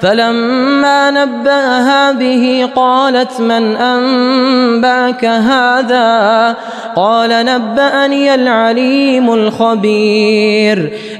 فلما نبأها به قالت من أنبأك هذا؟ قال نبأني العليم الخبير.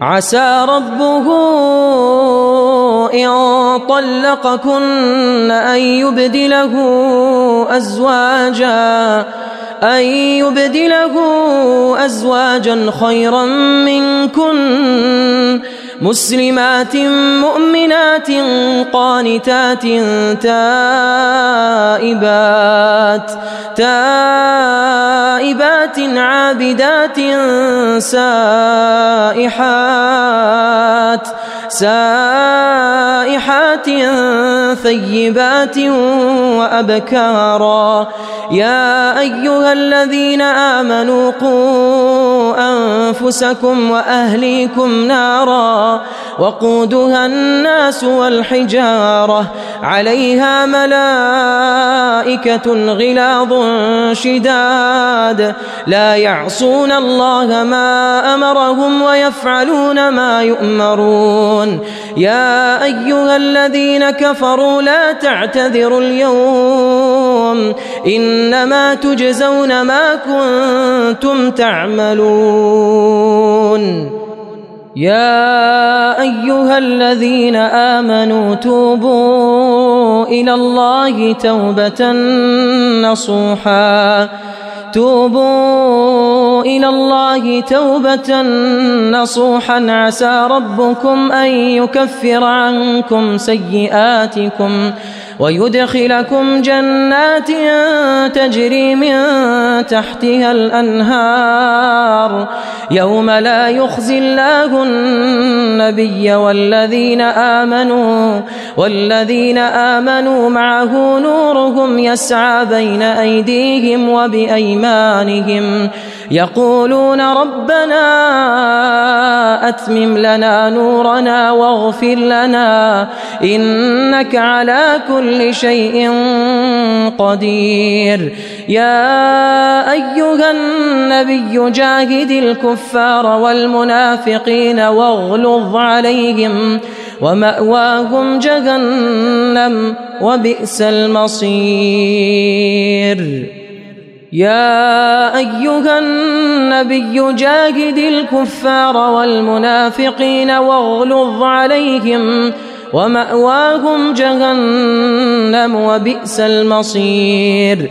عسى ربه إن طلقكن أن يبدله أزواجا أن يبدله أزواجا خيرا منكن. مسلمات مؤمنات قانتات تائبات تائبات عابدات سائحات سائحات ثيبات وأبكارا. يا أيها الذين آمنوا قوا أنفسكم وأهليكم نارا وقودها الناس والحجارة عليها ملائكة غلاظ شداد لا يعصون الله ما أمرهم ويفعلون ما يؤمرون يا أيها الذين كفروا لا تعتذروا اليوم إنما تجزون ما كنتم تعملون. يا أيها الذين آمنوا توبوا إلى الله توبة نصوحا. توبوا إلى الله توبة نصوحا. عسى ربكم أن يكفر عنكم سيئاتكم. ويدخلكم جنات تجري من تحتها الأنهار. يوم لا يخزي الله النبي والذين آمنوا والذين آمنوا معه نورهم يسعى بين أيديهم وبأيمانهم. يقولون ربنا أتمم لنا نورنا واغفر لنا إنك على كل شيء قدير. يا أيها النبي جاهد الكفار والمنافقين واغلظ عليهم ومأواهم جهنم وبئس المصير. يا أيها النبي جاهد الكفار والمنافقين واغلظ عليهم ومأواهم جهنم وبئس المصير.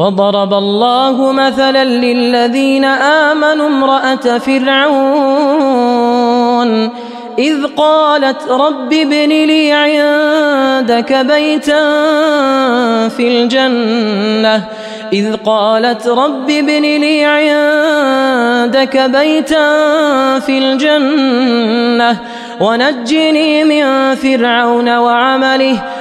وضرب الله مثلا للذين آمنوا امرأة فرعون إذ قالت رب ابن لي عندك بيتا في الجنة إذ قالت رب ابن لي عندك بيتا في الجنة ونجني من فرعون وعمله